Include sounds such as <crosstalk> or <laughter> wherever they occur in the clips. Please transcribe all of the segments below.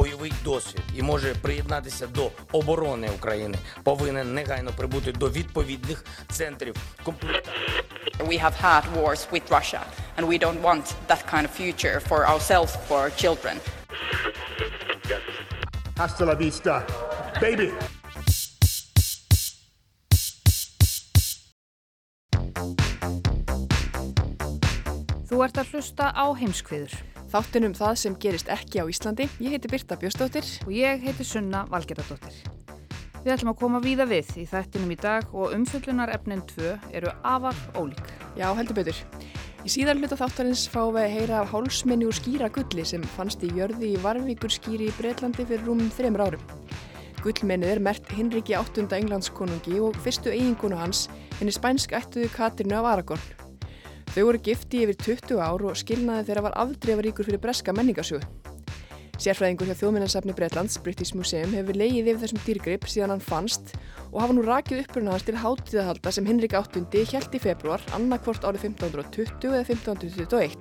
Бойовий досвід і може приєднатися до оборони України, повинен негайно прибути до відповідних центрів комплектації. We have had wars with Russia, and we don't want that kind of future for ourselves, for our children. Hasta la vista, baby. Þú ert að hlusta á heimskviður. Þáttunum það sem gerist ekki á Íslandi. Ég heiti Birta Björstóttir. Og ég heiti Sunna Valgeradóttir. Við ætlum að koma víða við í þættinum í dag og umfyllunar efnin 2 eru afar ólík. Já, heldur betur. Í síðan hluta þáttarins fáum við að heyra af hálsmenni úr skýra gulli sem fannst í jörði í Varvíkur skýri í Breitlandi fyrir rúmum þreymur árum. Gullmennið er mert Hinriki VIII englandskonungi og fyrstu eiginkonu hans henni spænsk ættuðu Katrinu af Aragorn. Þau voru gifti yfir 20 ár og skilnaði þeirra var afdreifaríkur fyrir breska menningarsjóðu. Sérfræðingur hjá þjóðminnarsafni Breitlands, British Museum, hefur leigið yfir þessum dýrgrip síðan hann fannst og hafa nú rakið uppruna hans til hátíðahalda sem Hinrik VIII held í februar, annarkvort árið 1520 eða 1521.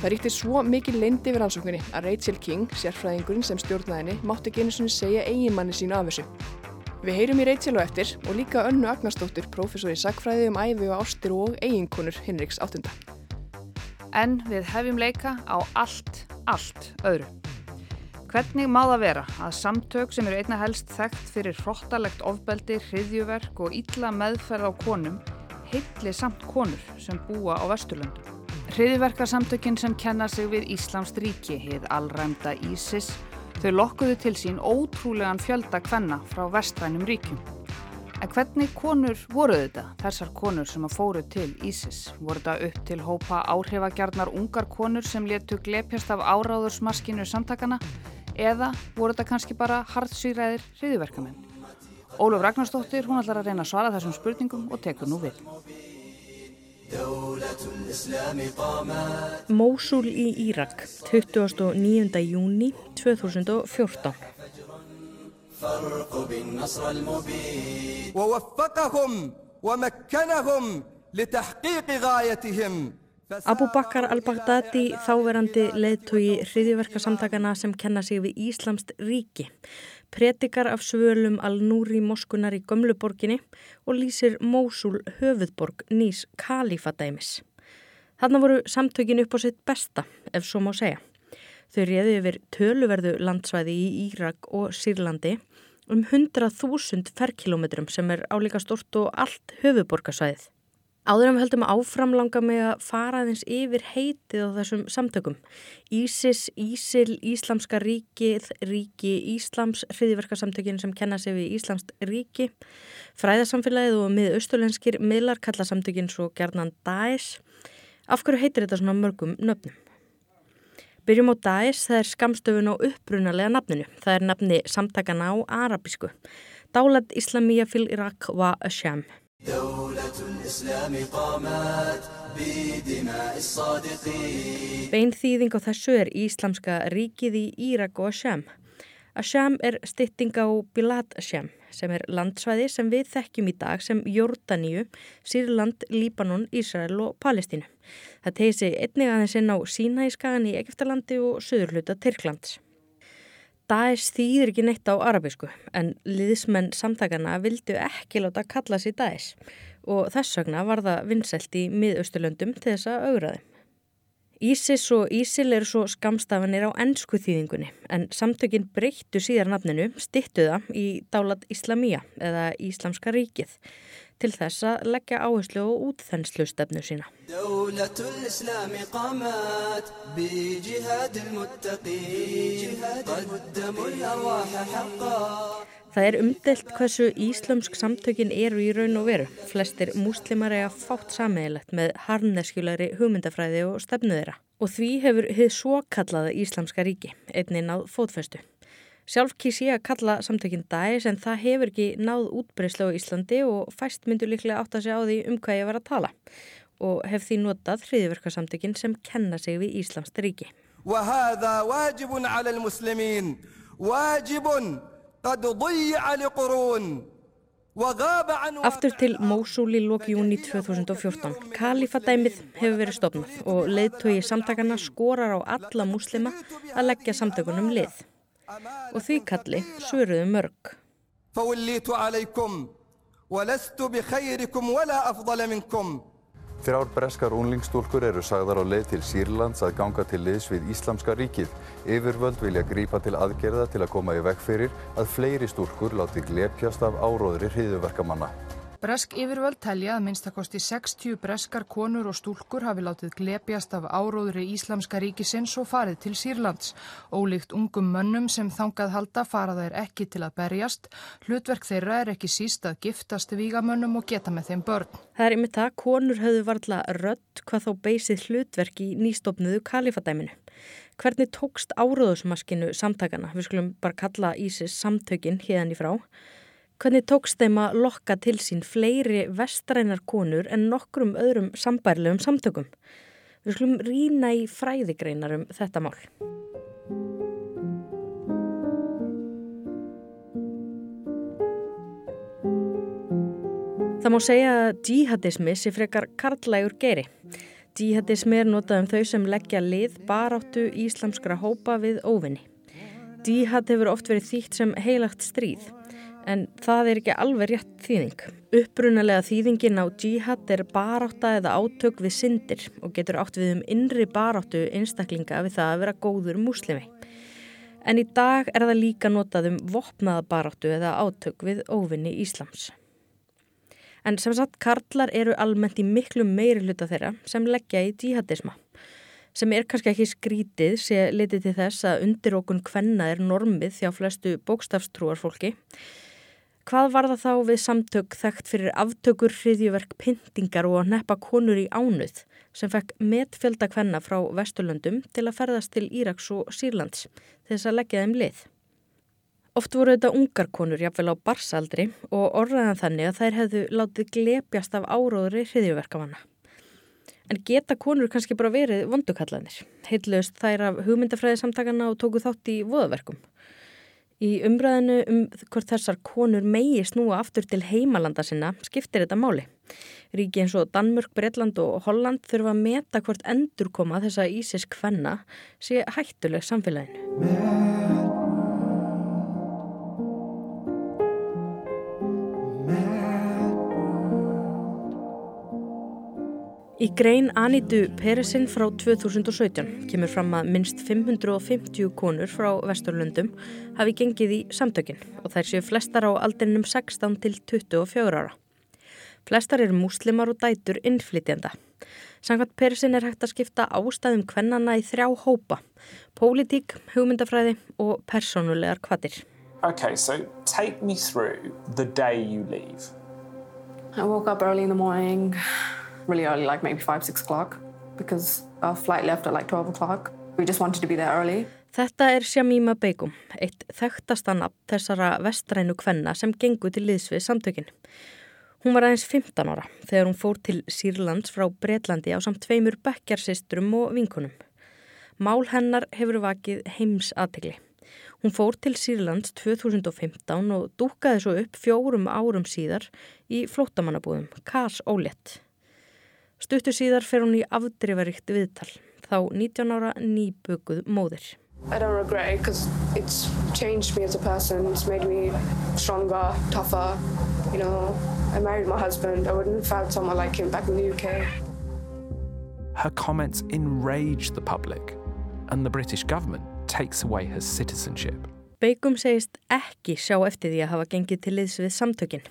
Það ríkti svo mikil leindi við rannsókninni að Rachel King, sérfræðingurinn sem stjórnaði henni, mátti ekki einu svona segja eiginmanni sínu af þessu. Við heyrum í Rachel og eftir og líka önnu Agnarsdóttir, professor í sagfræði um æfi og ástir og eiginkonur Hinriks áttunda. En við hefjum leika á allt, allt öðru. Hvernig má það vera að samtök sem eru einna helst þekkt fyrir hróttalegt ofbeldi, hriðjuverk og ítla meðferð á konum heitli samt konur sem búa á Vesturlöndum? Hriðjuverkarsamtökin sem kenna sig við Íslamst ríki, heið allræmda ISIS, Þau lokkuðu til sín ótrúlegan fjölda kvenna frá vestrænum ríkjum. En hvernig konur voru þetta, þessar konur sem að fóru til Ísis? Voru þetta upp til hópa áhrifagjarnar ungar konur sem letu glepjast af áráðursmaskinu samtakana? Eða voru þetta kannski bara hardsýræðir hriðiverkamenn? Óluf Ragnarstóttir, hún ætlar að reyna að svara þessum spurningum og tekur nú við. Mósul í Írak, 29. júni 2014. Abu Bakr al-Baghdadi, þáverandi leðtogi hriðiverkasamtakana sem kenna sig við Íslamst ríki, predikar af svölum al-Núri moskunar í Gömluborginni og lýsir Mósul höfuðborg nýs kalifadæmis. Þarna voru samtökin upp á sitt besta, ef svo má segja. Þau réði yfir töluverðu landsvæði í Írak og Sýrlandi um 100.000 ferkilometrum sem er álíka stort og allt höfuborgarsvæðið. Áður en við höldum áframlanga með að fara aðeins yfir heitið á þessum samtökum. Ísis, Ísil, Íslamska ríkið, ríki Íslams, hriðiverkasamtökin sem kenna sig við Íslamst ríki, fræðarsamfélagið og miðausturlenskir miðlar kalla samtökin svo gerðnan Daesh. Af hverju heitir þetta svona mörgum nöfnum? Byrjum á Daesh, það er skamstöfun á upprunalega nafninu. Það er nafni samtakana á arabísku. Dálat Islamíja fil Irak wa Asham. Bein þýðing á þessu er Íslamska ríkið í Írak og Asham. Asham er stytting á Bilad Asham sem er landsvæði sem við þekkjum í dag sem Jórdaníu, Sýrland, Líbanon, Ísrael og Palestínu. Það tegir sig einnig aðeins inn á Sínæskagan í Egiptalandi og söðurluta Tyrklands. Daesh þýðir ekki neitt á arabísku en liðsmenn samtakana vildu ekki láta kalla sér Daesh og þess vegna var það vinnselt í miðausturlöndum til þess að augraði. Ísis og Ísil eru svo skamstafanir á ennsku þýðingunni en samtökin breyttu síðar nafninu stittuða í Dálat Islamíja eða Íslamska ríkið til þess að leggja áherslu og útþenslu stefnu sína. Það er umdelt hversu íslömsk samtökin eru í raun og veru. Flestir múslimar eiga fátt sameigilegt með harneskjulegri hugmyndafræði og stefnu þeirra. Og því hefur hið svo kallaða Íslamska ríki, einnig náð fótfestu. Sjálf kýs ég að kalla samtökinn Daesh en það hefur ekki náð útbreyslu á Íslandi og fæst myndur líklega átt að segja á því um hvað ég var að tala og hef því notað hriðiverkarsamtökinn sem kenna sig við Íslamst ríki. وهذا واجب على المسلمين واجب قد ضيع لقرون Aftur til Mósul í lóki júni 2014. Kalifadæmið hefur verið stofnað og leiðtögi samtakana skorar á alla muslima að leggja samtökunum lið. Og því kalli svöruðu mörg. Þrjár breskar unlingstúlkur eru sagðar á leið til Sýrlands að ganga til liðs við Íslamska ríkið. Yfirvöld vilja grípa til aðgerða til að koma í veg fyrir að fleiri stúlkur láti glepjast af áróðri hriðuverkamanna. Bresk yfirvöld telja að minnstakosti 60 breskar konur og stúlkur hafi látið glepjast af áróðri Íslamska ríkisins og farið til Sýrlands. Ólíkt ungum mönnum sem þangað halda fara þær ekki til að berjast. Hlutverk þeirra er ekki síst að giftast vígamönnum og geta með þeim börn. Það er yfir það, konur höfðu varðla rött hvað þá beysið hlutverk í nýstofnuðu kalifadæminu. Hvernig tókst áróðusmaskinu samtakana? Við skulum bara kalla Ísis samtökin í frá. Hvernig tókst þeim að lokka til sín fleiri vestrænar konur en nokkrum öðrum sambærlegum samtökum? Við skulum rína í fræðigreinar um þetta mál. Það má segja að djihadismi sé frekar karlægur geiri. Djihadismi er notað um þau sem leggja lið baráttu íslamskra hópa við óvinni. Djihad hefur oft verið þýtt sem heilagt stríð en það er ekki alveg rétt þýðing. Upprunalega þýðingin á jihad er barátta eða átök við syndir og getur átt við um innri baráttu einstaklinga við það að vera góður muslimi. En í dag er það líka notað um vopnaða baráttu eða átök við óvinni Íslams. En sem sagt karlar eru almennt í miklu meiri hluta þeirra sem leggja í jihadisma sem er kannski ekki skrítið sé litið til þess að undir okkur hvenna er normið þjá flestu bókstafstrúar fólki Hvað var það þá við samtök þekkt fyrir aftökur, hriðjuverk, pyntingar og að neppa konur í ánuð sem fekk metfjölda kvenna frá Vesturlöndum til að ferðast til Íraks og Sýrlands þess að leggja þeim lið. Oft voru þetta ungar konur jafnvel á barsaldri og orðaðan þannig að þær hefðu látið glepjast af áróðri hriðjuverkamanna. En geta konur kannski bara verið vondukallanir. Heitlaust þær af hugmyndafræði samtakana og tóku þátt í voðaverkum. Í umræðinu um hvort þessar konur megi snúa aftur til heimalanda sinna skiptir þetta máli. Ríki eins og Danmörk, Breitland og Holland þurfa að meta hvort endur koma þessa Ísis kvenna sé hættuleg samfélaginu. Í grein Anitu Peresinn frá 2017 kemur fram að minst 550 konur frá Vesturlundum hafi gengið í samtökin og þær séu flestar á aldrinum 16 til 24 ára. Flestar eru múslimar og dætur innflytjanda. Samkvæmt Peresinn er hægt að skipta ástæðum kvennana í þrjá hópa, pólitík, hugmyndafræði og persónulegar kvatir. Okay, so take me through the day you leave. I woke up early in the morning. Really early, like maybe 5, 6 o'clock because our flight left at like 12 o'clock. We just wanted to be there early. Þetta er Shamima Begum, eitt þekktasta nafn þessara vestrænu kvenna sem gengur til liðsvið samtökin. Hún var aðeins 15 ára þegar hún fór til Sýrlands frá Breitlandi á samt tveimur bekkjarsistrum og vinkunum. Mál hennar hefur vakið heims aðtegli. Hún fór til Sýrlands 2015 og dúkaði svo upp fjórum árum síðar í flótamannabúðum, Kars Ólett. Stuttu síðar fer hún í afdrifaríkt viðtal, þá 19 ára nýbökuð móðir. I don't regret it because it's changed me as a person. It's made me stronger, tougher. You know, I married my husband. I wouldn't have found someone like him back in the UK. Her comments enrage the public and the British government takes away her citizenship. Begum segist ekki sjá eftir því að hafa gengið til liðs við samtökinn.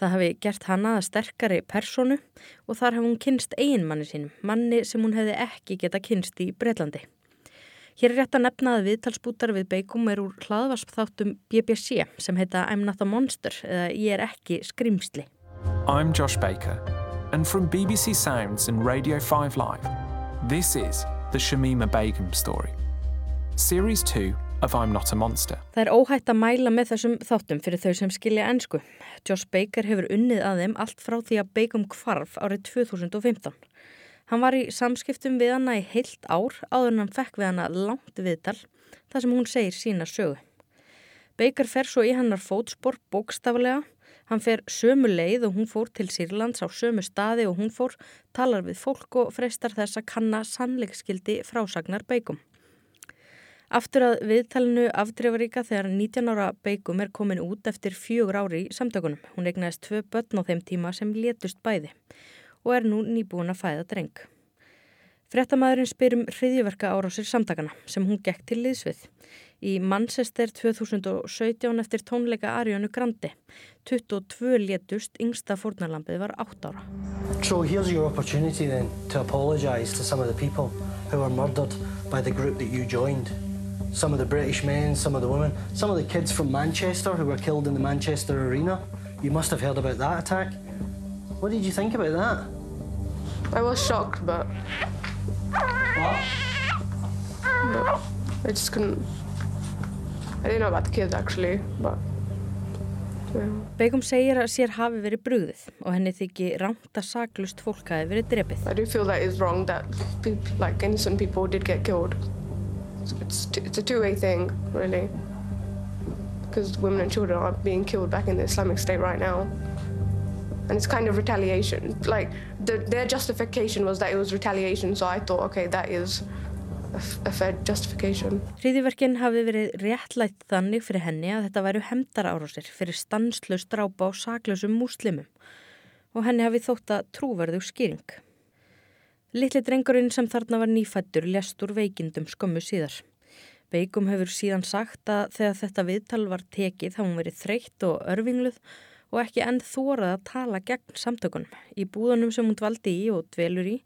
Það hafi gert hana að sterkari personu og þar hafi hún kynst eiginmanni sínum, manni sem hún hefði ekki geta kynst í Breitlandi. Hér er rétt að nefna að viðtalsbútar við Beikum er úr hlaðvarsþáttum BBC sem heita I'm not a monster eða ég er ekki skrimsli. I'm Josh Baker and from BBC Sounds and Radio 5 Live this is the Shamima Begum story. Series 2 Það er óhætt að mæla með þessum þáttum fyrir þau sem skilja ennsku. Josh Baker hefur unnið að þeim allt frá því að Bacon kvarf árið 2015. Hann var í samskiptum við hana í heilt ár áður en hann fekk við hana langt viðtal þar sem hún segir sína sögu. Baker fer svo í hannar fótspor bókstaflega. Hann fer sömu leið og hún fór til Sýrlands á sömu staði og hún fór, talar við fólk og freistar þess að kanna sannleikskildi frásagnar Bacon. Aftur að viðtalinu afdreifaríka þegar 19 ára Bacon er komin út eftir fjögur ári í samtökunum. Hún egnaðist tvö börn á þeim tíma sem létust bæði og er nú nýbúin að fæða dreng. Frettamæðurinn spyr um hriðjöverka árásir samtakana sem hún gekk til liðsvið. Í Manchester 2017 eftir tónleika Arianu Grandi. 22 létust, yngsta fórnarlampið var 8 ára. So here's your opportunity then to apologise to some of the people who were murdered by the group that you joined. Some of the British men, some of the women, some of the kids from Manchester who were killed in the Manchester arena. You must have heard about that attack. What did you think about that? I was shocked, but. What? but I just couldn't. I didn't know about the kids actually, but. Yeah. Begum segir að sér hafi verið brugðið og henni þykki rámt að saklust fólk hafi verið drefið. I do feel that it's wrong that people, like innocent people did get killed. It's, it's a two-way thing, really. Because women and children are being killed back in the Islamic State right now. And it's kind of retaliation. Like, the, their justification was that it was retaliation, so I thought, okay, that is a, fair justification. Hriðiverkin hafi verið réttlætt þannig fyrir henni að þetta væru hemdarárásir fyrir stanslust drápa á saklausum múslimum og henni hafi þótt að trúverðu skýring. Littli drengurinn sem þarna var nýfættur lest úr veikindum skömmu síðar. Beikum hefur síðan sagt að þegar þetta viðtal var tekið þá hún verið þreytt og örfingluð og ekki enn þórað að tala gegn samtökunum. Í búðunum sem hún dvaldi í og dvelur í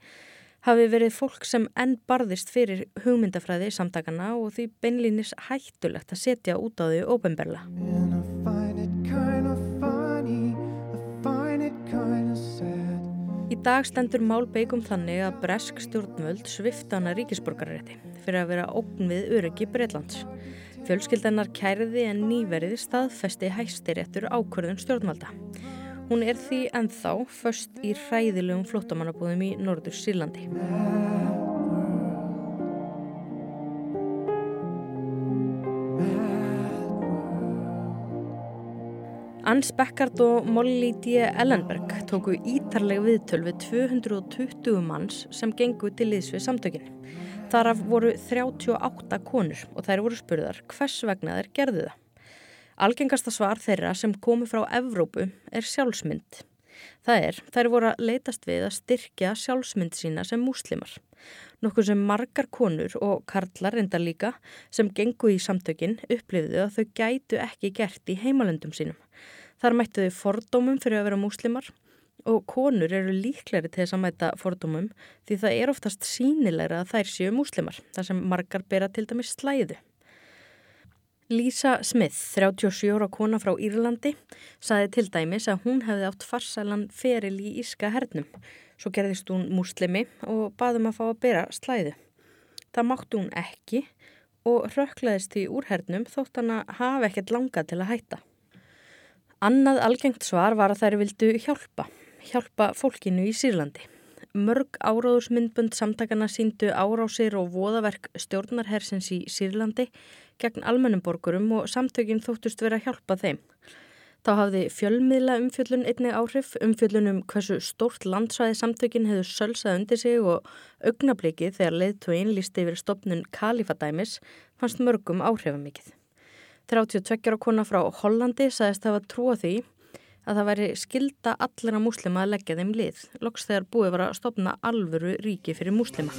hafi verið fólk sem enn barðist fyrir hugmyndafræði samtakana og því beinlýnis hættulegt að setja út á því óbemberla. Dag stendur Mál Beikum þannig að bresk stjórnvöld svifta hana ríkisborgarrétti fyrir að vera ógn við öryggi Breitlands. Fjölskyldanar kæriði en nýverið staðfesti hæstiréttur ákvörðun stjórnvalda. Hún er því ennþá först í hræðilegum flottamannabúðum í Norður Sýrlandi. Ans Beckard og Molly D. Ellenberg tóku ítarleg viðtöl við 220 manns sem gengu til liðs við samtökinn. Þaraf voru 38 konur og þær voru spurðar hvers vegna þær gerðu það. Algengasta svar þeirra sem komi frá Evrópu er sjálfsmynd. Það er, þær voru að leitast við að styrkja sjálfsmynd sína sem múslimar. Nokkuð sem margar konur og karlar enda líka sem gengu í samtökinn upplifðu að þau gætu ekki gert í heimalöndum sínum. Þar mættu þau fordómum fyrir að vera múslimar og konur eru líkleri til þess að mæta fordómum því það er oftast sínilegra að þær séu múslimar, þar sem margar bera til dæmis slæðu. Lisa Smith, 37 ára kona frá Írlandi, saði til dæmis að hún hefði átt farsælan feril í Írska hernum. Svo gerðist hún múslimi og baðum að fá að bera slæðu. Það máttu hún ekki og rökklaðist því úr hernum þótt hann að hafa ekkert langa til að hætta. Annað algengt svar var að þær vildu hjálpa, hjálpa fólkinu í Sýrlandi. Mörg áráðusmyndbund samtakana síndu árásir og voðaverk stjórnarhersins í Sýrlandi gegn almennum borgurum og samtökin þóttust vera að hjálpa þeim. Þá hafði fjölmiðla umfjöllun einnig áhrif, umfjöllun um hversu stórt landsvæði samtökin hefðu sölsað undir sig og augnabliki þegar leiðtóin lísti yfir stopnun kalifadæmis fannst mörgum áhrifamikið. 32 ára kona frá Hollandi sagðist hafa trúa því að það væri skilda allra múslima að leggja þeim lið, loks þegar búið var að stopna alvöru ríki fyrir múslima.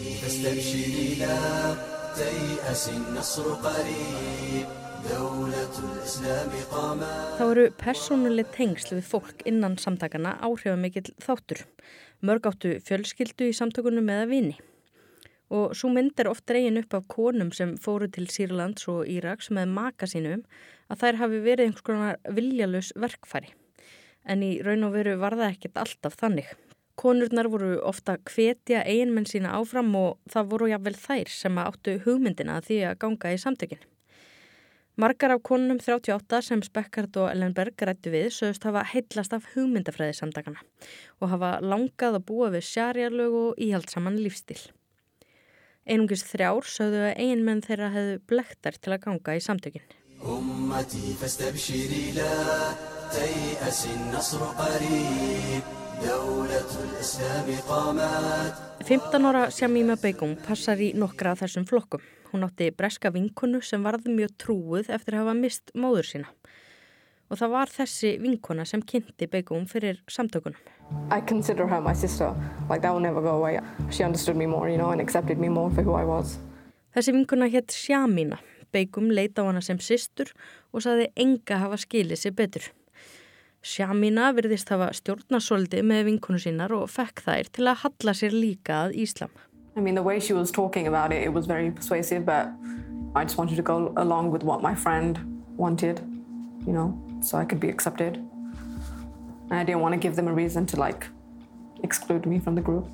Þá eru persónuleg tengsl við fólk innan samtakana áhrifamikill þáttur. Mörg áttu fjölskyldu í samtökunum eða vini. Og svo mynd er oft dregin upp af konum sem fóru til Sýrlands og Íraks með maka sínum að þær hafi verið einhvers konar viljalus verkfæri. En í raun og veru var það ekkert alltaf þannig. Konurnar voru ofta hvetja eiginmenn sína áfram og það voru jáfnvel þær sem áttu hugmyndina því að ganga í samtökinn. Margar af konunum 38 sem Spekkart og Ellenberg rættu við sögust hafa heitlast af hugmyndafræði samtakana og hafa langað að búa við sjarjarlög og íhaldsaman lífstil. Einungis þrjár sögðu að einmenn þeirra hefðu blektar til að ganga í samtökinn. Fymtanóra Sjámíma Begum passar í nokkra af þessum flokkum. Hún átti breska vinkonu sem varði mjög trúið eftir að hafa mist móður sína. Og það var þessi vinkona sem kynnti Begum fyrir samtökunum. I consider her my sister. Like that will never go away. She understood me more, you know, and accepted me more for who I was. Þessi vinkona hétt Shamina. Begum leita á hana sem systur og saði enga hafa skilið sér betur. Shamina virðist hafa stjórnasóldi með vinkonu sínar og fekk þær til að halla sér líka að Íslam. I mean, the way she was talking about it, it was very persuasive, but I just wanted to go along with what my friend wanted, you know, so I could be accepted. I didn't want to give them a reason to like exclude me from the group.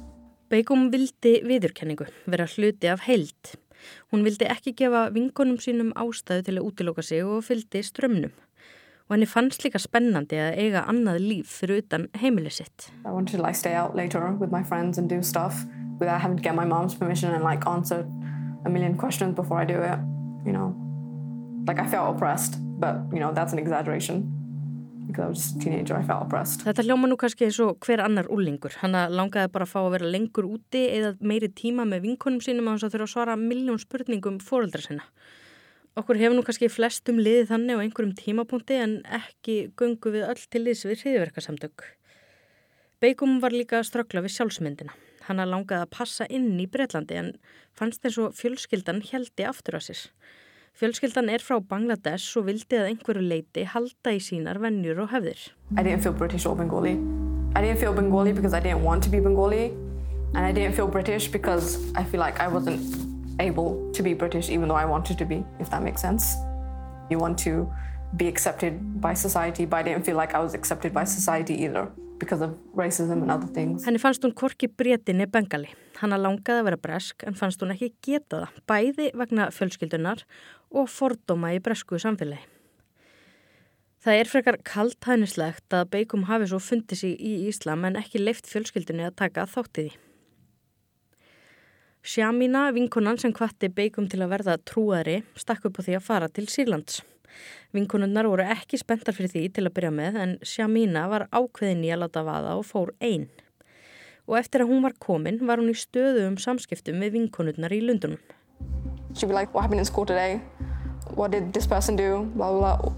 Begum vildi viðurkenningu, vera hluti af heild. Hún vildi ekki gefa vinkonum sínum ástæðu til að útiloka sig og fyldi strömmnum. Og henni fannst líka spennandi að eiga annað líf fyrir utan heimili sitt. I wanted to like stay out later with my friends and do stuff without having to get my mom's permission and like answer a million questions before I do it, you know. Like I felt oppressed, but you know, that's an exaggeration. Þetta hljóma nú kannski eins og hver annar úlingur. Hanna langaði bara að fá að vera lengur úti eða meiri tíma með vinkonum sínum að hans að þurfa að svara miljón spurningum fóreldra sinna. Okkur hefur nú kannski flestum liðið þannig á einhverjum tímapunkti en ekki gungu við öll til liðs við hriðverkasamtök. Begum var líka að ströggla við sjálfsmyndina. Hanna langaði að passa inn í Breitlandi en fannst eins og fjölskyldan heldi aftur að sér. Fjölskyldan er frá Bangladesh og vildi að einhverju leiti halda í sínar vennjur og hefðir. I didn't feel British or Bengali. I didn't feel Bengali because I didn't want to be Bengali. And I didn't feel British because I feel like I wasn't able to be British even though I wanted to be, if that makes sense. You want to be accepted by society, but I didn't feel like I was accepted by society either because of racism and other things. Henni fannst hún korki breytinni bengali. Hanna langaði að vera bresk en fannst hún ekki geta það, bæði vegna fjölskyldunar og fordóma í bresku samfélagi. Það er frekar kaltænislegt að Beikum hafi svo fundið sig í Íslam en ekki leift fjölskyldunni að taka þáttið í. Shamina, vinkonan sem kvatti Beikum til að verða trúari, stakk upp á því að fara til Sýrlands. Vinkonunnar voru ekki spenntar fyrir því til að byrja með en Shamina var ákveðin í að láta vaða og fór einn. Og eftir að hún var komin var hún í stöðu um samskiptum við vinkonunnar í Lundunum. She'd be like, what happened in school today? What did this person do? Blah, blah, blah.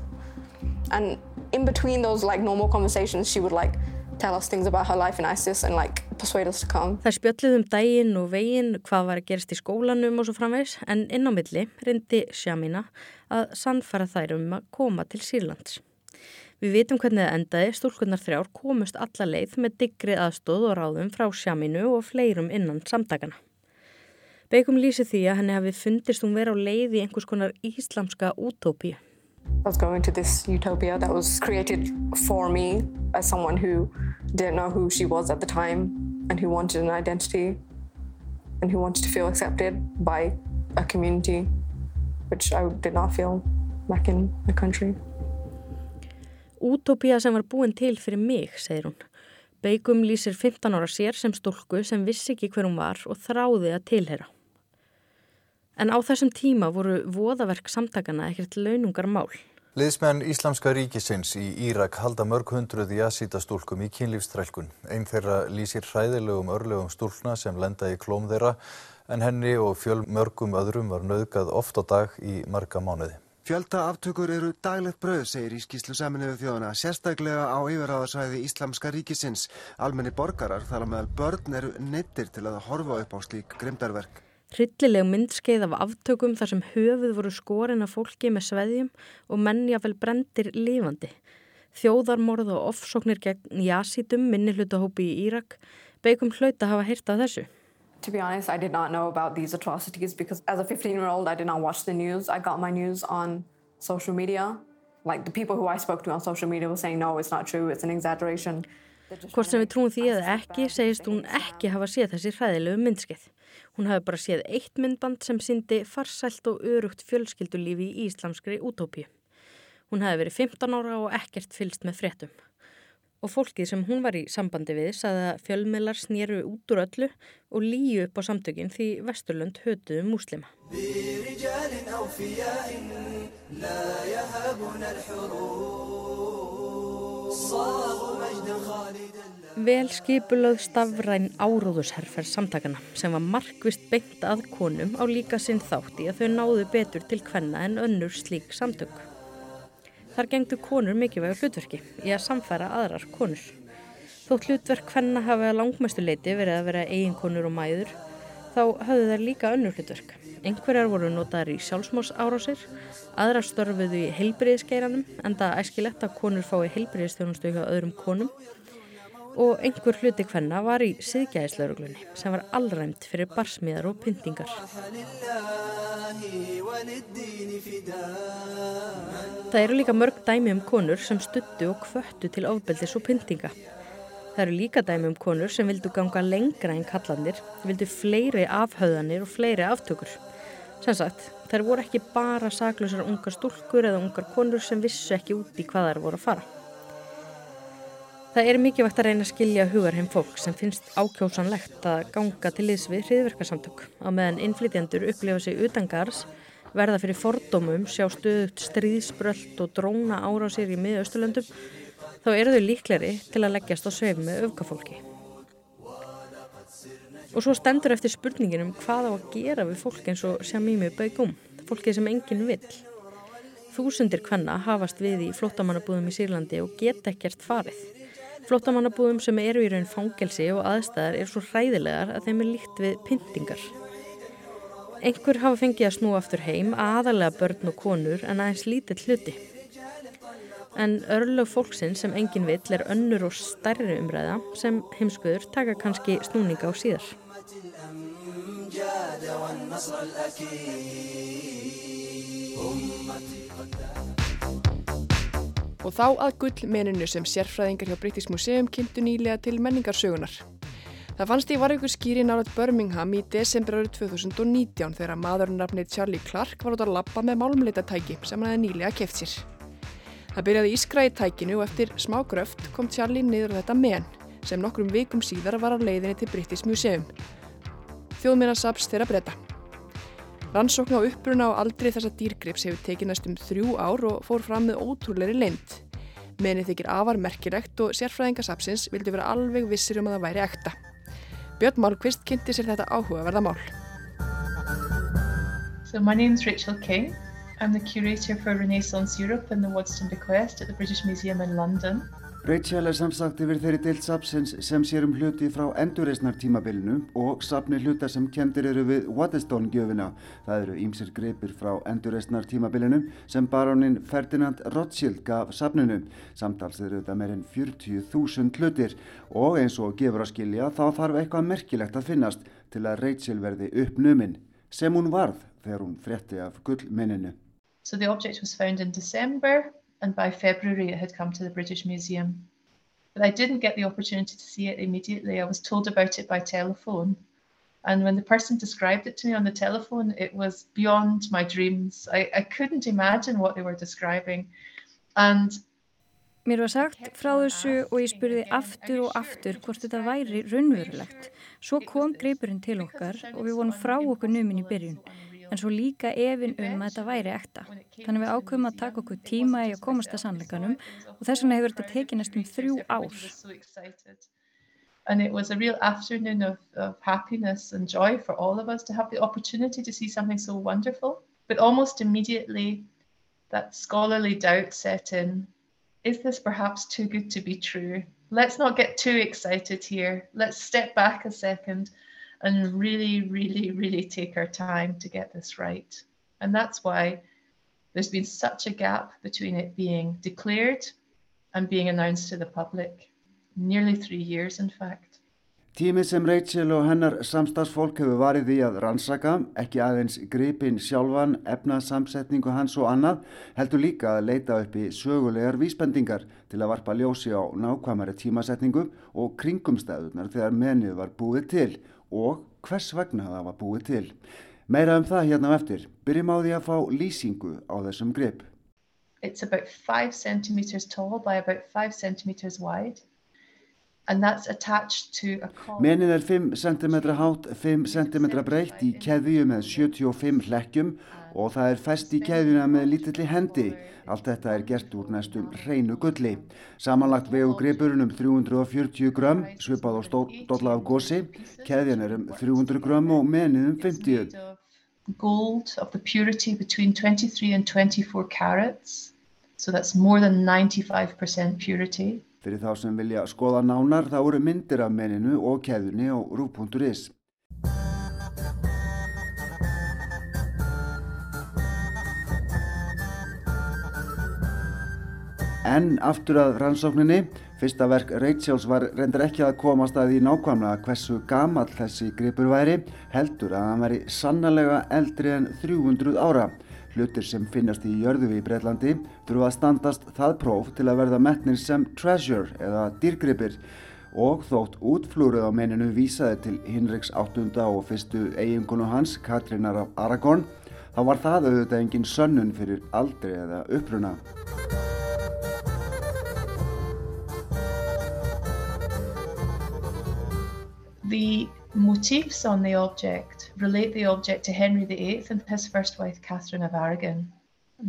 And in between those like normal conversations, she would like tell us things about her life in ISIS and like persuade us to come. Það spjöllið um daginn og veginn, hvað var að gerast í skólanum og svo framvegs, en inn á milli reyndi Shamina að sannfara þær um að koma til Sýrlands. Við vitum hvernig það endaði, stúlkunnar þrjár komust alla leið með diggri aðstóð og ráðum frá Shaminu og fleirum innan samtakana. Begum lýsi því að henni hafi fundist hún vera á leið í einhvers konar íslamska útópíu. I was going to this utopia that was created for me as someone who didn't know who she was at the time and who wanted an identity and who wanted to feel accepted by a community which I did not feel back in the country. Útópía sem var búin til fyrir mig, segir hún. Begum lýsir 15 ára sér sem stúlku sem vissi ekki hver hún var og þráði að tilhera. En á þessum tíma voru voðaverk samtakana ekkert launungar mál. Liðsmenn Íslamska ríkisins í Írak halda mörg hundruð jasíta stúlkum í kynlífstrælkun. Einn þeirra lýsir hræðilegum örlegum stúlkna sem lenda í klóm þeirra en henni og fjöl mörgum öðrum var nöðgað oft á dag í marga mánuði. Fjölda aftökur eru daglegt bröð, segir í skýslu saminuðu þjóðana, sérstaklega á yfirráðarsvæði Íslamska ríkisins. Almenni borgarar þar að meðal börn eru neittir til að horfa upp á slík grimdarverk. Hryllileg myndskeið af aftökum þar sem höfuð voru skorin af fólki með sveðjum og mennjafel brendir lifandi. Þjóðarmorð og offsóknir gegn jásítum minni hlutahópi í Írak begum hlaut að hafa heyrt af þessu. To be honest, I did not know about these atrocities because as a 15-year-old, I did not watch the news. I got my news on social media. Like the people who I spoke to on social media were saying, no, it's not true, it's an exaggeration. Hvort sem við trúum því eða ekki segist hún ekki hafa séð þessi hræðilegu myndskeið. Hún hafi bara séð eitt myndband sem syndi farsælt og örugt fjölskyldulífi í íslamskri útópíu. Hún hafi verið 15 ára og ekkert fylst með fréttum og fólkið sem hún var í sambandi við saði að fjölmiðlar snýru út úr öllu og líu upp á samtökin því Vesturlund hötuðu múslima. Vel skipulöð stafræn áróðusherfer samtakana sem var markvist beint að konum á líka sinn þátt í að þau náðu betur til hvenna en önnur slík samtök. Þar gengdu konur mikilvægur hlutverki í að samfæra aðrar konur. Þótt hlutverk hvenna hafi að langmestu leiti verið að vera eiginkonur og mæður, þá höfðu þær líka önnur hlutverk. Einhverjar voru notaðar í sjálfsmós árásir, aðrar störfuðu í heilbriðisgeiranum, enda æskilegt að konur fái heilbriðistjónustu hjá öðrum konum og einhver hluti hvenna var í siðgæðislauruglunni sem var allræmt fyrir barsmiðar og pyntingar. Það eru líka mörg dæmi um konur sem stuttu og kvöttu til ofbeldis og pyntinga. Það eru líka dæmi um konur sem vildu ganga lengra en kallanir, vildu fleiri afhauðanir og fleiri aftökur. Sem sagt, þær voru ekki bara saklusar ungar stúlkur eða ungar konur sem vissu ekki út í hvað þær voru að fara. Það er mikilvægt að reyna að skilja hugarheim fólk sem finnst ákjósanlegt að ganga til liðs við hriðverkarsamtök á meðan innflytjendur upplifa sig utan gars, verða fyrir fordómum, sjá stöðut stríðsbröld og dróna ára á sér í miðausturlöndum, þá eru þau líkleri til að leggjast á sveif með öfgafólki. Og svo stendur eftir spurningin um hvað á að gera við fólk eins og Shamimi Begum, fólki sem enginn vill. Þúsundir hvenna hafast við í flótamannabúðum í Sýrlandi og geta ekkert farið. Flótamannabúðum sem eru í raun fangelsi og aðstæðar er svo hræðilegar að þeim er líkt við pyntingar. Einhver hafa fengið að snúa aftur heim, aðalega börn og konur en aðeins lítill hluti. En örlög fólksinn sem engin vill er önnur og stærri umræða sem heimskuður taka kannski snúninga á síðar. Og þá að gullmeninu sem sérfræðingar hjá British Museum kynntu nýlega til menningarsögunar. Það fannst í varjöku skýri nálat Birmingham í desember árið 2019 þegar maðurinn nafnið Charlie Clark var út að lappa með málumleitatæki sem hann hefði nýlega keft sér. Það byrjaði ískra í tækinu og eftir smá gröft kom Charlie niður þetta men sem nokkrum vikum síðar var á leiðinni til British Museum. Þjóðminnasaps þeirra breyta. Rannsókn á uppbruna á aldri þessa dýrgrips hefur tekið næstum þrjú ár og fór fram með ótrúleiri leint. Menið þykir afar merkilegt og sérfræðingasapsins vildi vera alveg vissir um að það væri ekta. Björn Málkvist kynnti sér þetta áhugaverða mál. So my name is Rachel King. I'm the curator for Renaissance Europe and the Waddesdon Bequest at the British Museum in London. Rachel er samsagt yfir þeirri deilt sapsins sem sér um hluti frá endurreysnartímabilinu og sapni hluta sem kendir eru við Waddesdon-gjöfina. Það eru ímsir greipir frá endurreysnartímabilinu sem barónin Ferdinand Rothschild gaf sapninu. Samtals eru þetta meirinn 40.000 hlutir og eins og gefur að skilja þá þarf eitthvað merkilegt að finnast til að Rachel verði uppnuminn sem hún varð þegar hún frétti af gullminninu. So the object was found in December and by February it had come to the British Museum. But I didn't get the opportunity to see it immediately. I was told about it by telephone. And when the person described it to me on the telephone, it was beyond my dreams. I, I couldn't imagine what they were describing. And Mér var sagt frá þessu og ég spurði aftur og aftur hvort þetta væri raunverulegt. Svo kom greipurinn til okkar og við vorum frá okkur numin í byrjun en svo líka efinn um að þetta væri ekta. Þannig við ákveðum að taka okkur tíma í að komast að sannleikanum og þess vegna hefur þetta tekið næstum þrjú ár. And it was a real afternoon of, of happiness and joy for all of us to have the opportunity to see something so wonderful. But almost immediately that scholarly doubt set in. Is this perhaps too good to be true? Let's not get too excited here. Let's step back a second and really, really, really take our time to get this right. And that's why there's been such a gap between it being declared and being announced to the public. Nearly three years, in fact. Tímið sem Rachel og hennar samstagsfólk hefur varið í að rannsaka, ekki aðeins gripin sjálfan, efnaðsamsetningu hans og annað, heldur líka að leita upp í sögulegar vísbendingar til að varpa ljósi á nákvæmari tímasetningu og kringumstæðunar þegar menið var búið til og hvers vegna það var búið til. Meira um það hérna eftir. Byrjum á því að fá lýsingu á þessum grip. It's about 5 centimeters tall by about 5 centimeters wide. Menið er 5 cm hátt, 5 cm breytt í keðju með 75 hlekkjum og það er fest í keðjuna með lítilli hendi. Allt þetta er gert úr næstum hreinu gulli. Samanlagt vegu gripurinn um 340 grömm, svipað og stóla af gósi. Keðjan er um 300 grömm og menið um 50. Gold of the purity between 23 and 24 carats. So that's more than 95% purity. Fyrir þá sem vilja skoða nánar þá eru myndir af menninu og keðunni á rú.is. En aftur að rannsókninni, fyrsta verk Rachels var reyndar ekki að komast að því nákvæmlega hversu gamal þessi gripur væri, heldur að hann væri sannlega eldri en 300 ára. Hlutir sem finnast í jörðu í Breitlandi þurfa að standast það próf til að verða metnir sem treasure eða dýrgripir og þótt útflúrið á menninu vísaði til Hinriks áttunda og fyrstu eigingunu hans, Katrínar af Aragorn, þá var það auðvitað engin sönnun fyrir aldri eða uppruna. The motifs on the object relate the object to Henry VIII and his first wife, Catherine of Aragon.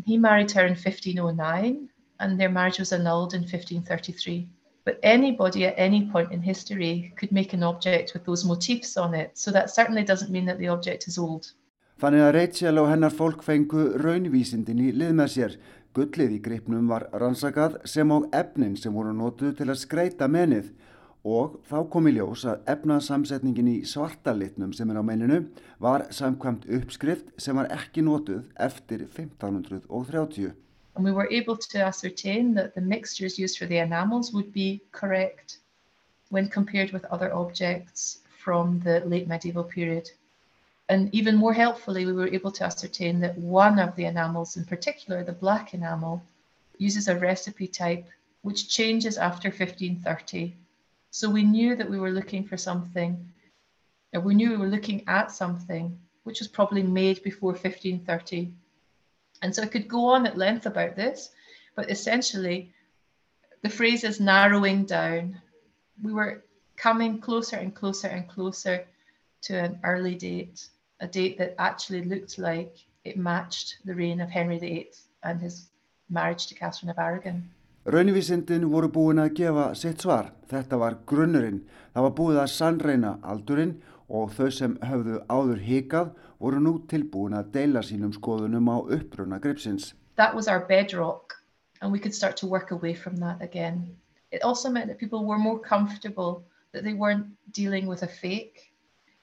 He married her in 1509 and their marriage was annulled in 1533. But anybody at any point in history could make an object with those motifs on it, so that certainly doesn't mean that the object is old. Þannig að Rachel og hennar fólk fengu raunvísindin í lið með sér. Gullið í gripnum var rannsakað sem á efnin sem voru nótuð til að skreita menið og þá kom í ljós að efnaðsamsetningin í svartalitnum sem er á meininu var samkvæmt uppskrift sem var ekki notuð eftir 1530. And we were able to ascertain that the mixtures used for the enamels would be correct when compared with other objects from the late medieval period. And even more helpfully, we were able to ascertain that one of the enamels in particular, the black enamel, uses a recipe type which changes after 1530 So we knew that we were looking for something, or we knew we were looking at something which was probably made before 1530. And so I could go on at length about this, but essentially the phrase is narrowing down. We were coming closer and closer and closer to an early date, a date that actually looked like it matched the reign of Henry VIII and his marriage to Catherine of Aragon. Raunvísindin voru búin að gefa sitt svar. Þetta var grunnurinn. Það var búið að sannreina aldurinn og þau sem höfðu áður hikað voru nú tilbúin að deila sínum skoðunum á uppruna gripsins. That was our bedrock and we could start to work away from that again. It also meant that people were more comfortable that they weren't dealing with a fake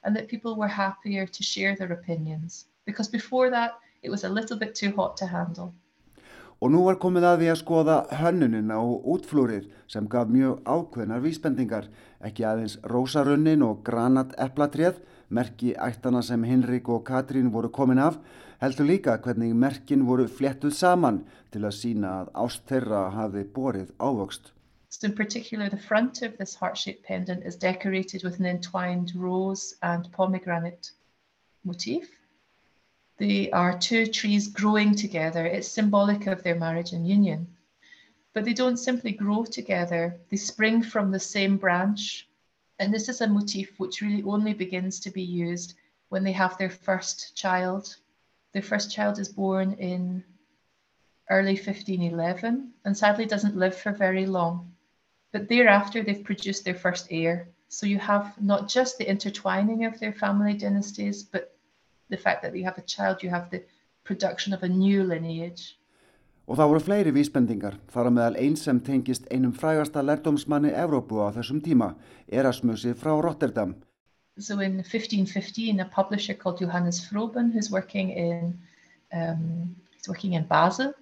and that people were happier to share their opinions because before that it was a little bit too hot to handle. Og nú var komið að því að skoða hönnunin á útflúrið sem gaf mjög ákveðnar vísbendingar, ekki aðeins rósarunnin og granat eplatrið, merki ættana sem Henrik og Katrín voru komin af, heldur líka hvernig merkin voru flettuð saman til að sína að ást þeirra hafi borið ávöxt. So in particular, the front of this heart-shaped pendant is decorated with an entwined rose and pomegranate motif. They are two trees growing together. It's symbolic of their marriage and union. But they don't simply grow together, they spring from the same branch. And this is a motif which really only begins to be used when they have their first child. Their first child is born in early 1511 and sadly doesn't live for very long. But thereafter, they've produced their first heir. So you have not just the intertwining of their family dynasties, but the fact that you have a child, you have the production of a new lineage. Og það voru fleiri vísbendingar, þar að meðal eins sem tengist einum frægasta lærdomsmanni Evrópu á þessum tíma, Erasmusi frá Rotterdam. So in 1515, a publisher called Johannes Froben, who's working in, um, he's working in Basel,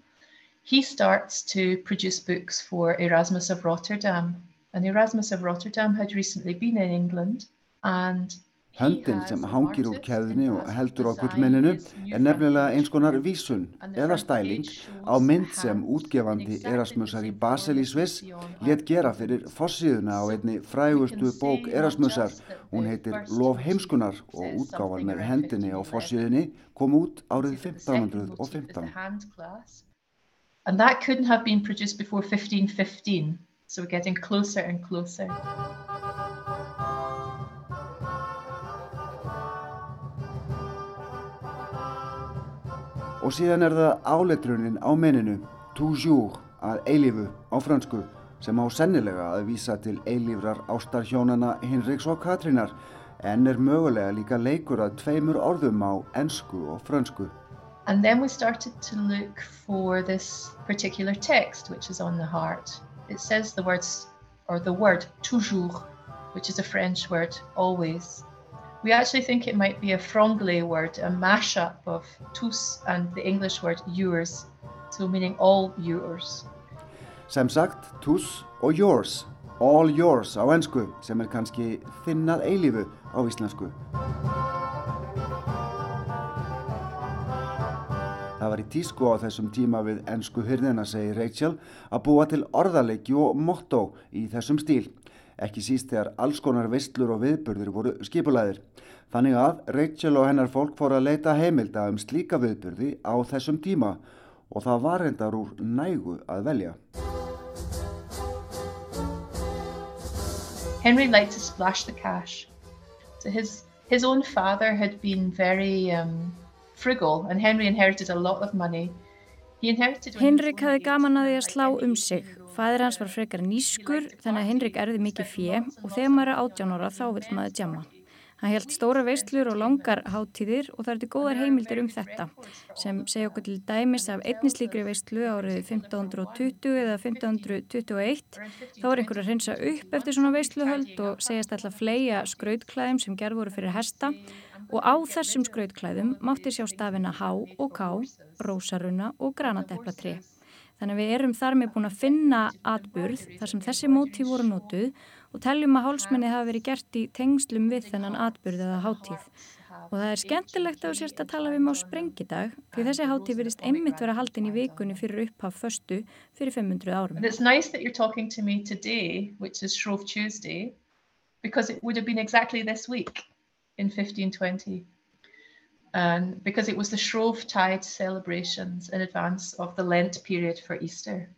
he starts to produce books for Erasmus of Rotterdam. And Erasmus of Rotterdam had recently been in England And Höndin sem hangir úr keðunni og heldur á gullmenninu er nefnilega eins konar vísun eða stæling á mynd sem útgefandi Erasmusar í Basel í Sviss let gera fyrir fossíðuna á einni frægustu bók Erasmusar. Hún heitir Lof heimskunar og útgáfan með hendinni á fossíðunni kom út árið 1515. And that couldn't have been produced before 1515, so we're getting closer and closer. Og síðan er það áletrunin á menninu, toujours, að eilifu á fransku, sem á sennilega að vísa til eilifrar ástarhjónana Hinriks og Katrínar, en er mögulega líka leikur að tveimur orðum á ensku og fransku. And then we started to look for this particular text, which is on the heart. It says the words, or the word toujours, which is a French word, always. We actually think it might be a franglais word, a mashup of tous and the English word yours, so meaning all yours. Sem sagt, tous og yours, all yours á ennsku, sem er kannski þinnað eilifu á íslensku. Það var í tísku á þessum tíma við ennsku hyrðina, segir Rachel, að búa til orðaleiki og motto í þessum stíl. Ekki síst þegar alls konar veistlur og viðburður voru skipulæðir. Þannig að Rachel og hennar fólk fór að leita heimilda um slíka viðburði á þessum tíma og það var reyndar úr nægu að velja. Henry liked to splash the cash. So his, his own father had been very um, frugal and Henry inherited a lot of money. Henrik hafði gaman að því að slá um sig. Fæður hans var frekar nýskur þannig að Henrik erði mikið fjö og þegar maður er átján ára þá vil maður djama. Hann held stóra veistlur og langar háttíðir og það er til góðar heimildir um þetta sem segja okkur til dæmis af einnislíkri veistlu árið 1520 eða 1521 þá er einhver að reynsa upp eftir svona veistluhöld og segjast alltaf fleia skrautklæðum sem gerð voru fyrir hesta og á þessum skrautklæðum mátti sjá stafina H og K, rósaruna og granateplatri. Þannig að við erum þar með búin að finna atburð þar sem þessi mótíf voru nótuð og teljum að hálsmenni hafa verið gert í tengslum við þennan atburð eða hátíð. Og það er skemmtilegt að sérst að tala við um á sprengidag því þessi hátíð verist einmitt vera haldin í vikunni fyrir upphaf föstu fyrir 500 árum. And it's nice that you're talking to me today, which is Shrove Tuesday, because it would have been exactly this week in 1520. and because it was the Shrove Tide celebrations in advance of the Lent period for Easter.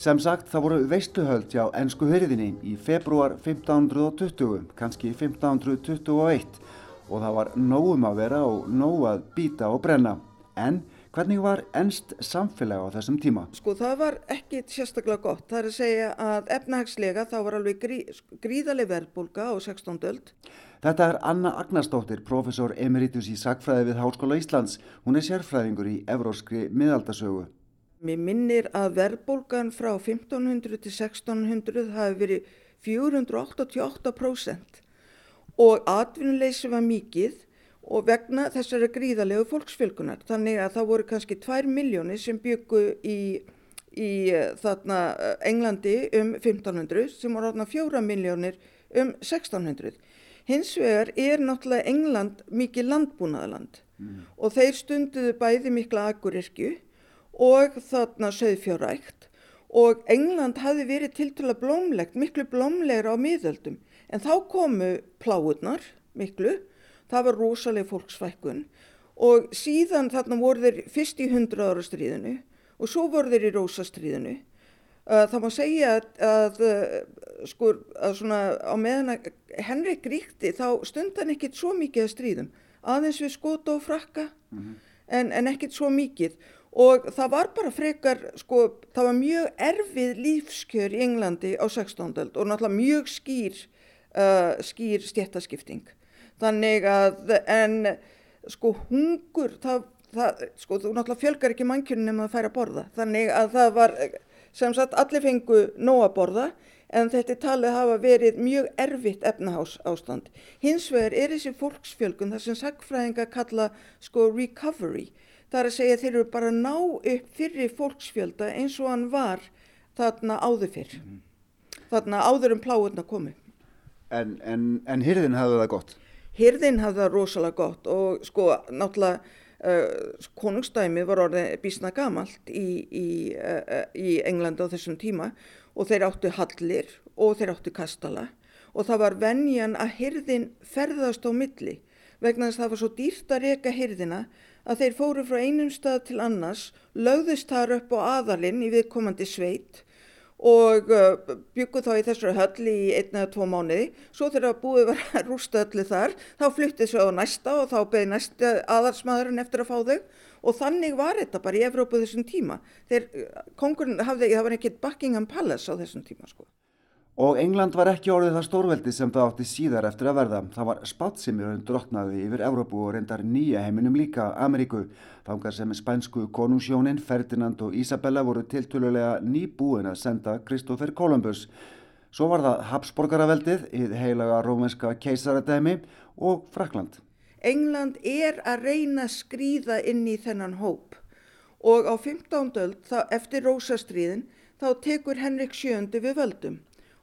Sem sagt það voru veistuhöld hjá ennsku hörðinni í februar 1520, kannski 1521 og það var nógum að vera og nóg að býta og brenna. En Hvernig var ennst samfélag á þessum tíma? Sko það var ekki sérstaklega gott. Það er að segja að efnahagslega þá var alveg grí, gríðaleg verðbólka á 16. öld. Þetta er Anna Agnarsdóttir, professor emeritus í Sakfræði við Háskóla Íslands. Hún er sérfræðingur í evróskri miðaldasögu. Mér minnir að verðbólgan frá 1500 til 1600 hafi verið 488% og atvinnuleysi var mikið og vegna þessari gríðalegu fólksfjölkunar. Þannig að það voru kannski 2 miljónir sem byggu í, í þarna Englandi um 1500 sem voru þarna 4 miljónir um 1600. Hins vegar er náttúrulega England mikið landbúnaðaland mm. og þeir stunduðu bæði mikla agurirkju og þarna söðfjárækt og England hafi verið tiltala blómlegt, miklu blómlegra á miðöldum en þá komu pláurnar miklu það var rosalega fólksvækkun og síðan þarna voru þeir fyrst í hundra ára stríðinu og svo voru þeir í rósastríðinu. Það má segja að, að, sko, að svona á meðan Henrik ríkti þá stundan ekkit svo mikið að stríðum, aðeins við skota og frakka mm -hmm. en, en ekkit svo mikið og það var bara frekar, sko, það var mjög erfið lífskjör í Englandi á 16. og náttúrulega mjög skýr, uh, skýr stjættaskipting. Þannig að, en sko hungur, það, það, sko þú náttúrulega fjölgar ekki mannkjörnum að færa að borða. Þannig að það var, sem sagt, allir fengu nóg að borða en þetta talið hafa verið mjög erfitt efnahás ástand. Hins vegar er þessi fólksfjölgun, það sem sagfræðinga kalla sko recovery. Það er að segja þeir eru bara að ná upp fyrir fólksfjölda eins og hann var þarna áður fyrr. Þarna áður um pláðuna komu. En, en, en hyrðin hafði það gott? Hyrðin hafði það rosalega gott og sko náttúrulega uh, konungstæmi var orðið bísna gamalt í, í, uh, í Englandi á þessum tíma og þeir áttu hallir og þeir áttu kastala og það var venjan að hyrðin ferðast á milli vegna þess að það var svo dýrt að reyka hyrðina að þeir fóru frá einum stað til annars, lögðust þar upp á aðalinn í viðkomandi sveit og uh, byggu þá í þessari höll í einn eða tvo mánuði. Svo þegar búið var að <laughs> rústa öllu þar, þá fluttið svo á næsta og þá beði næsta aðalsmaðurinn eftir að fá þau og þannig var þetta bara í Evrópu þessum tíma. Þeir, kongurinn hafði, það var ekkert Buckingham Palace á þessum tíma sko. Og England var ekki orðið það stórveldi sem það átti síðar eftir að verða. Það var spátsimir um drottnaði yfir Evrópu og reyndar nýja heiminum líka Ameríku. Þangar sem spænsku konungsjónin Ferdinand og Isabella voru tiltölulega nýbúin að senda Kristófer Columbus. Svo var það Habsborgaraveldið, íð heilaga rómenska keisaradæmi og Frakland. England er að reyna skrýða inn í þennan hóp og á 15. öld, eftir Rósastríðin, þá tekur Henrik VII við völdum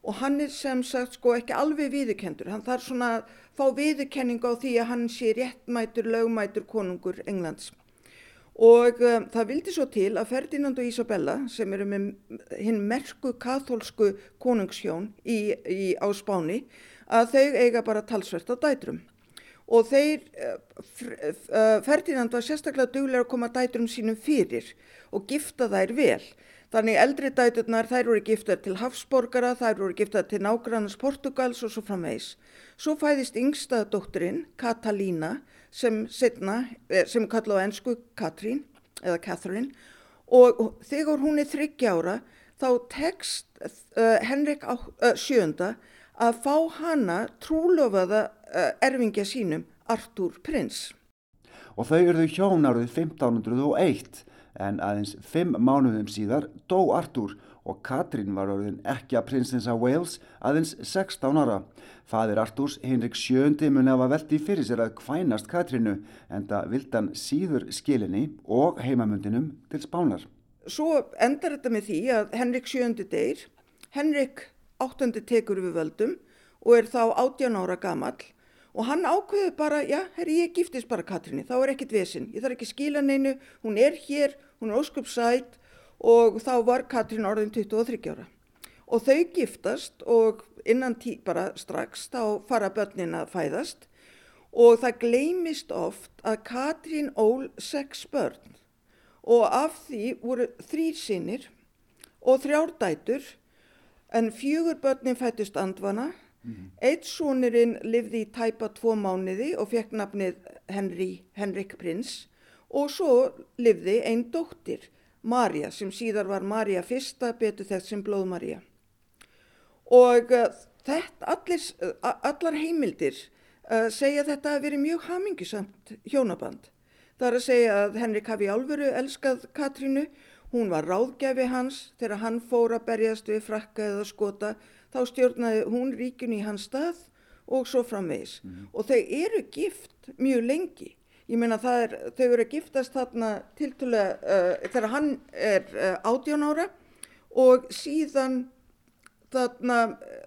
og hann er sem sagt sko ekki alveg viðurkendur, hann þarf svona að fá viðurkenning á því að hann sé réttmætur, lögmætur konungur Englands. Og um, það vildi svo til að Ferdinand og Isabella sem eru með hinn merku katholsku konungshjón í, í, á Spáni að þau eiga bara talsvert á dætrum. Og þeir, uh, Ferdinand var sérstaklega duglega að koma dætrum sínum fyrir og gifta þær vel. Þannig eldri dæturnar þær voru giftar til Hafsborgara, þær voru giftar til nágrannars Portugals og svo framvegs. Svo fæðist yngsta dótturinn Katalína sem eh, sem kallaði á ennsku Katrín eða Catherine og þegar hún er þryggjára þá tekst uh, Henrik uh, sjönda að fá hana trúlofaða uh, erfingja sínum Artúr prins. Og þau eruðu hjón árið 1501 en aðeins fimm mánuðum síðar dó Artúr og Katrín var orðin ekki að prinsins af Wales aðeins 16 ára. Fadir Artúrs, Henrik VII, muni hafa veldi fyrir sér að kvænast Katrínu en það vildan síður skilinni og heimamundinum til spánar. Svo endar þetta með því að Henrik VII deyr, Henrik VIII tekur við völdum og er þá 18 ára gamall og hann ákveður bara, já, herri, ég giftist bara Katrínu, þá er ekkit vesinn, ég þarf ekki skila neinu, hún er hér, hún er ósköp sætt og þá var Katrín orðin 23 ára. Og þau giftast og innan tí bara strax þá fara börnin að fæðast og það gleymist oft að Katrín ól sex börn og af því voru þrýr sinir og þrjárdætur en fjögur börnin fættust andvana. Mm. Eitt sonurinn livði í tæpa tvo mánuði og fekk nafnið Henry, Henrik Prins og svo livði einn dóttir Marja sem síðar var Marja fyrsta betur þess sem blóð Marja. Og uh, þetta, allir, uh, allar heimildir uh, segja þetta að veri mjög hamingisamt hjónaband. Það er að segja að Henrik hafi álveru elskað Katrínu, hún var ráðgæfi hans þegar hann fór að berjast við frakka eða skota, þá stjórnaði hún ríkun í hans stað og svo framvegis. Mm. Og þau eru gift mjög lengi Ég meina er, þau eru að giftast þarna tiltulega uh, þegar hann er uh, 18 ára og síðan þarna uh,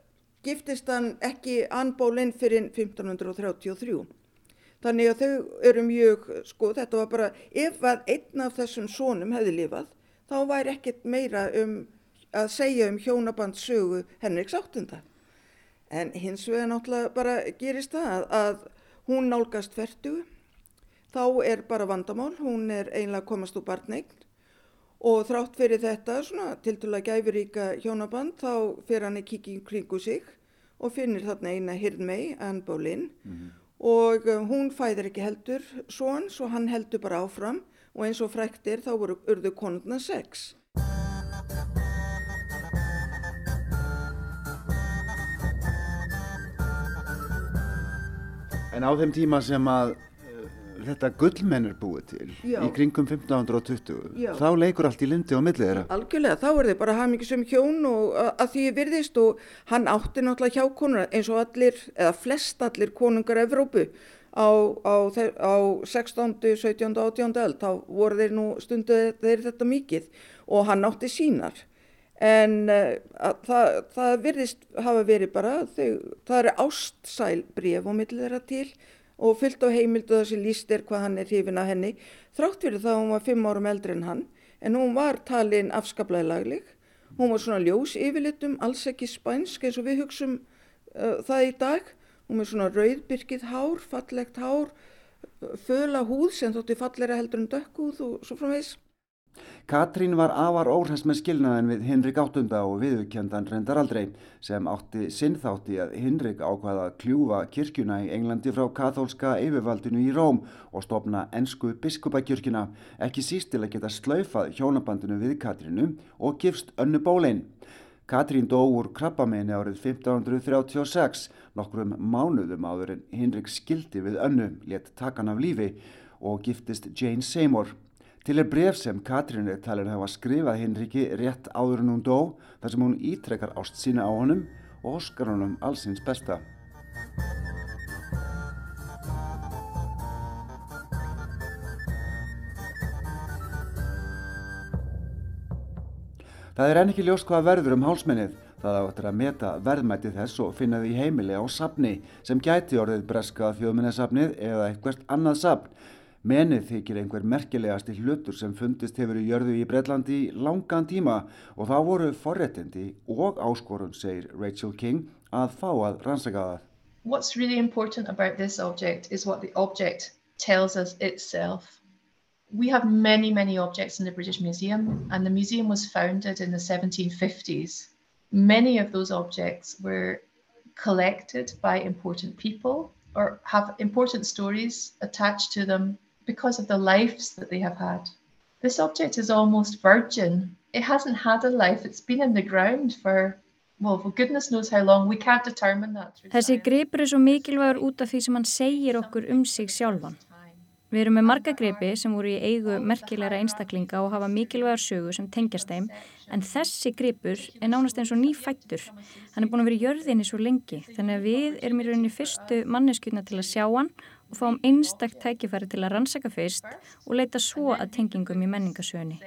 giftist hann ekki anbólinn fyrir 1533. Þannig að þau eru mjög, sko þetta var bara, ef að einn af þessum sónum hefði lifað, þá væri ekkert meira um að segja um hjónabandssögu Henriks áttunda. En hins vegar náttúrulega bara gerist það að hún nálgast verdugu þá er bara vandamál, hún er einlega komast úr barneign og þrátt fyrir þetta svona til dæla gæfuríka hjónaband þá fyrir hann í kikið kringu sig og finnir þarna eina hirnmei, Anne Boleyn mm -hmm. og uh, hún fæðir ekki heldur svon svo hann heldur bara áfram og eins og fræktir þá voru urðu konuna sex. En á þeim tíma sem að þetta gullmenn er búið til Já. í kringum 1520 Já. þá leikur allt í lindi á millið þeirra Algjörlega, þá er þið bara hafmyggisum hjón og að því virðist og hann átti náttúrulega hjákonur eins og allir, eða flest allir konungar Evrópu á, á, á 16., 17., 18. öll, þá voru þeir nú stundu þeir þetta mikið og hann átti sínar. En uh, það, það virðist hafa verið bara, þau, það eru ástsæl bref og millir þeirra til og fyllt á heimildu þessi líst er hvað hann er hrifin að henni. Þrátt fyrir það hún var fimm árum eldri en hann, en hún var talin afskaplega laglig. Hún var svona ljós yfirlitum, alls ekki spænsk eins og við hugsum uh, það í dag. Hún er svona rauðbyrkið hár, fallegt hár, föla húð sem þótti fallera heldur en dökkúð og svo framvegs. Katrín var afar óhress með skilnaðin við Hinrik áttunda og viðurkendan reyndar aldrei sem átti sinnþátti að Hinrik ákvaða að kljúfa kirkjuna í Englandi frá kathólska yfirvaldinu í Róm og stopna ennsku biskupakirkjuna, ekki síst til að geta slaufað hjónabandinu við Katrínu og gifst önnu bólein. Katrín dó úr krabbamenni árið 1536, nokkrum mánuðum áður en Hinrik skildi við önnu, létt takan af lífi og giftist Jane Seymour. Til er bref sem Katrín er talin að hafa skrifað Hinriki rétt áður en hún dó þar sem hún ítrekkar ást sína á honum og óskar honum allsins besta. Það er enn ekki ljóst hvað verður um hálsmennið. Það áttur að meta verðmæti þess og finna því heimili á sapni sem gæti orðið breska þjóðminnesapnið eða eitthvað annað sapn. Menið þykir einhver merkilegasti hlutur sem fundist hefur í jörðu í Breitlandi í langan tíma og þá voru forréttindi og áskorun, segir Rachel King, að fá að rannsaka það. What's really important about this object is what the object tells us itself. We have many, many objects in the British Museum and the museum was founded in the 1750s. Many of those objects were collected by important people or have important stories attached to them because of the lives that they have had. This object is almost virgin. It hasn't had a life. It's been in the ground for, well, for goodness knows how long. We can't determine that. Þessi gripur er svo mikilvægur út af því sem hann segir okkur um sig sjálfan. Við erum með marga gripi sem voru í eigu merkilegra einstaklinga og hafa mikilvægar sögu sem tengjast þeim, en þessi gripur er nánast eins og nýfættur. Hann er búin að vera í jörðinni svo lengi, þannig að við erum í rauninni fyrstu manneskjuna til að sjá hann og fáum einstakt tækifæri til að rannsaka fyrst og leita svo að tengingum í menningasögunni.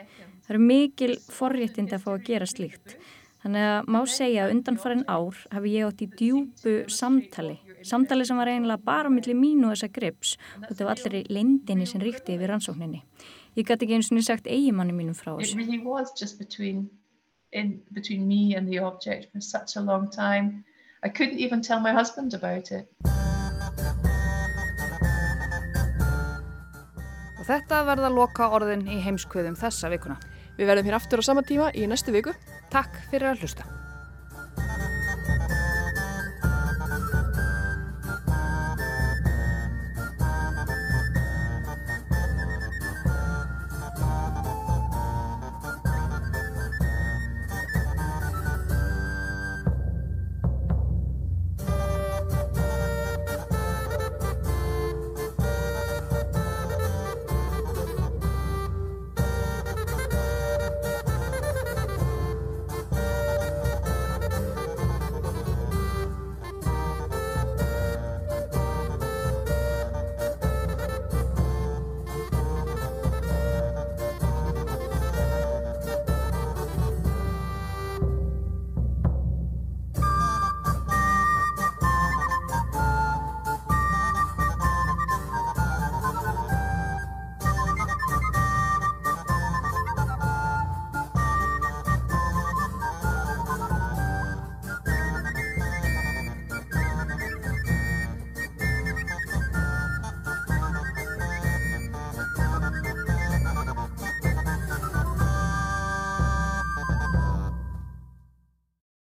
Það eru mikil forréttindi að fá að gera slíkt. Þannig að má segja að undan farin ár hafi ég átt í djúbu samtali. Samtali sem var eiginlega bara millir mín og þessa grips og þetta var allir í lendinni sem ríkti yfir rannsókninni. Ég gæti ekki eins og niður sagt eigimanni mínum frá þessu. It really was just between, in, between me and the object for such a long time. I couldn't even tell my husband about it. Og þetta verða loka orðin í heimskvöðum þessa vikuna. Við verðum hér aftur á sama tíma í næstu viku. Takk fyrir að hlusta.